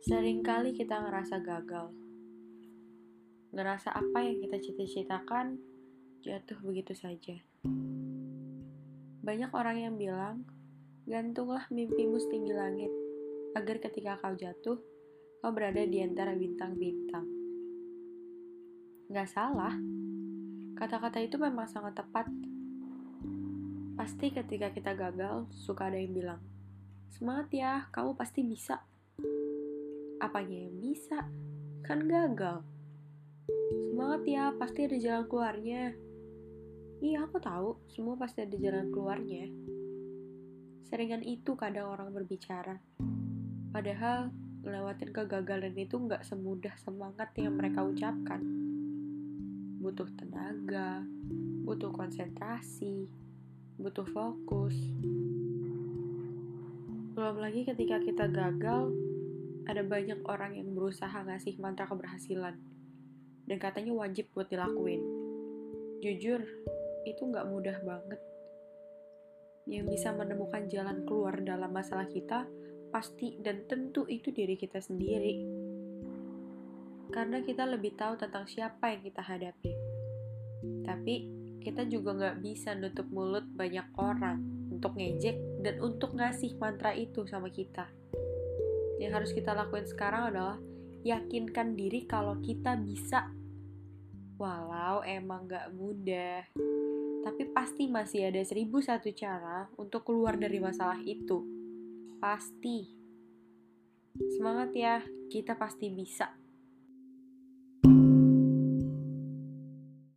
Seringkali kita ngerasa gagal. Ngerasa apa yang kita cita-citakan jatuh begitu saja. Banyak orang yang bilang, gantunglah mimpimu setinggi langit, agar ketika kau jatuh, kau berada di antara bintang-bintang. Gak salah, kata-kata itu memang sangat tepat. Pasti ketika kita gagal, suka ada yang bilang, semangat ya, kamu pasti bisa. Apanya yang bisa? Kan gagal. Semangat ya, pasti ada jalan keluarnya. Iya, aku tahu, semua pasti ada jalan keluarnya. Seringan itu kadang orang berbicara. Padahal, ngelewatin kegagalan itu nggak semudah semangat yang mereka ucapkan. Butuh tenaga, butuh konsentrasi, butuh fokus. Belum lagi ketika kita gagal, ada banyak orang yang berusaha ngasih mantra keberhasilan dan katanya wajib buat dilakuin. Jujur, itu nggak mudah banget. Yang bisa menemukan jalan keluar dalam masalah kita pasti dan tentu itu diri kita sendiri. Karena kita lebih tahu tentang siapa yang kita hadapi. Tapi kita juga nggak bisa nutup mulut banyak orang untuk ngejek dan untuk ngasih mantra itu sama kita yang harus kita lakuin sekarang adalah yakinkan diri kalau kita bisa. Walau emang gak mudah, tapi pasti masih ada seribu satu cara untuk keluar dari masalah itu. Pasti. Semangat ya, kita pasti bisa.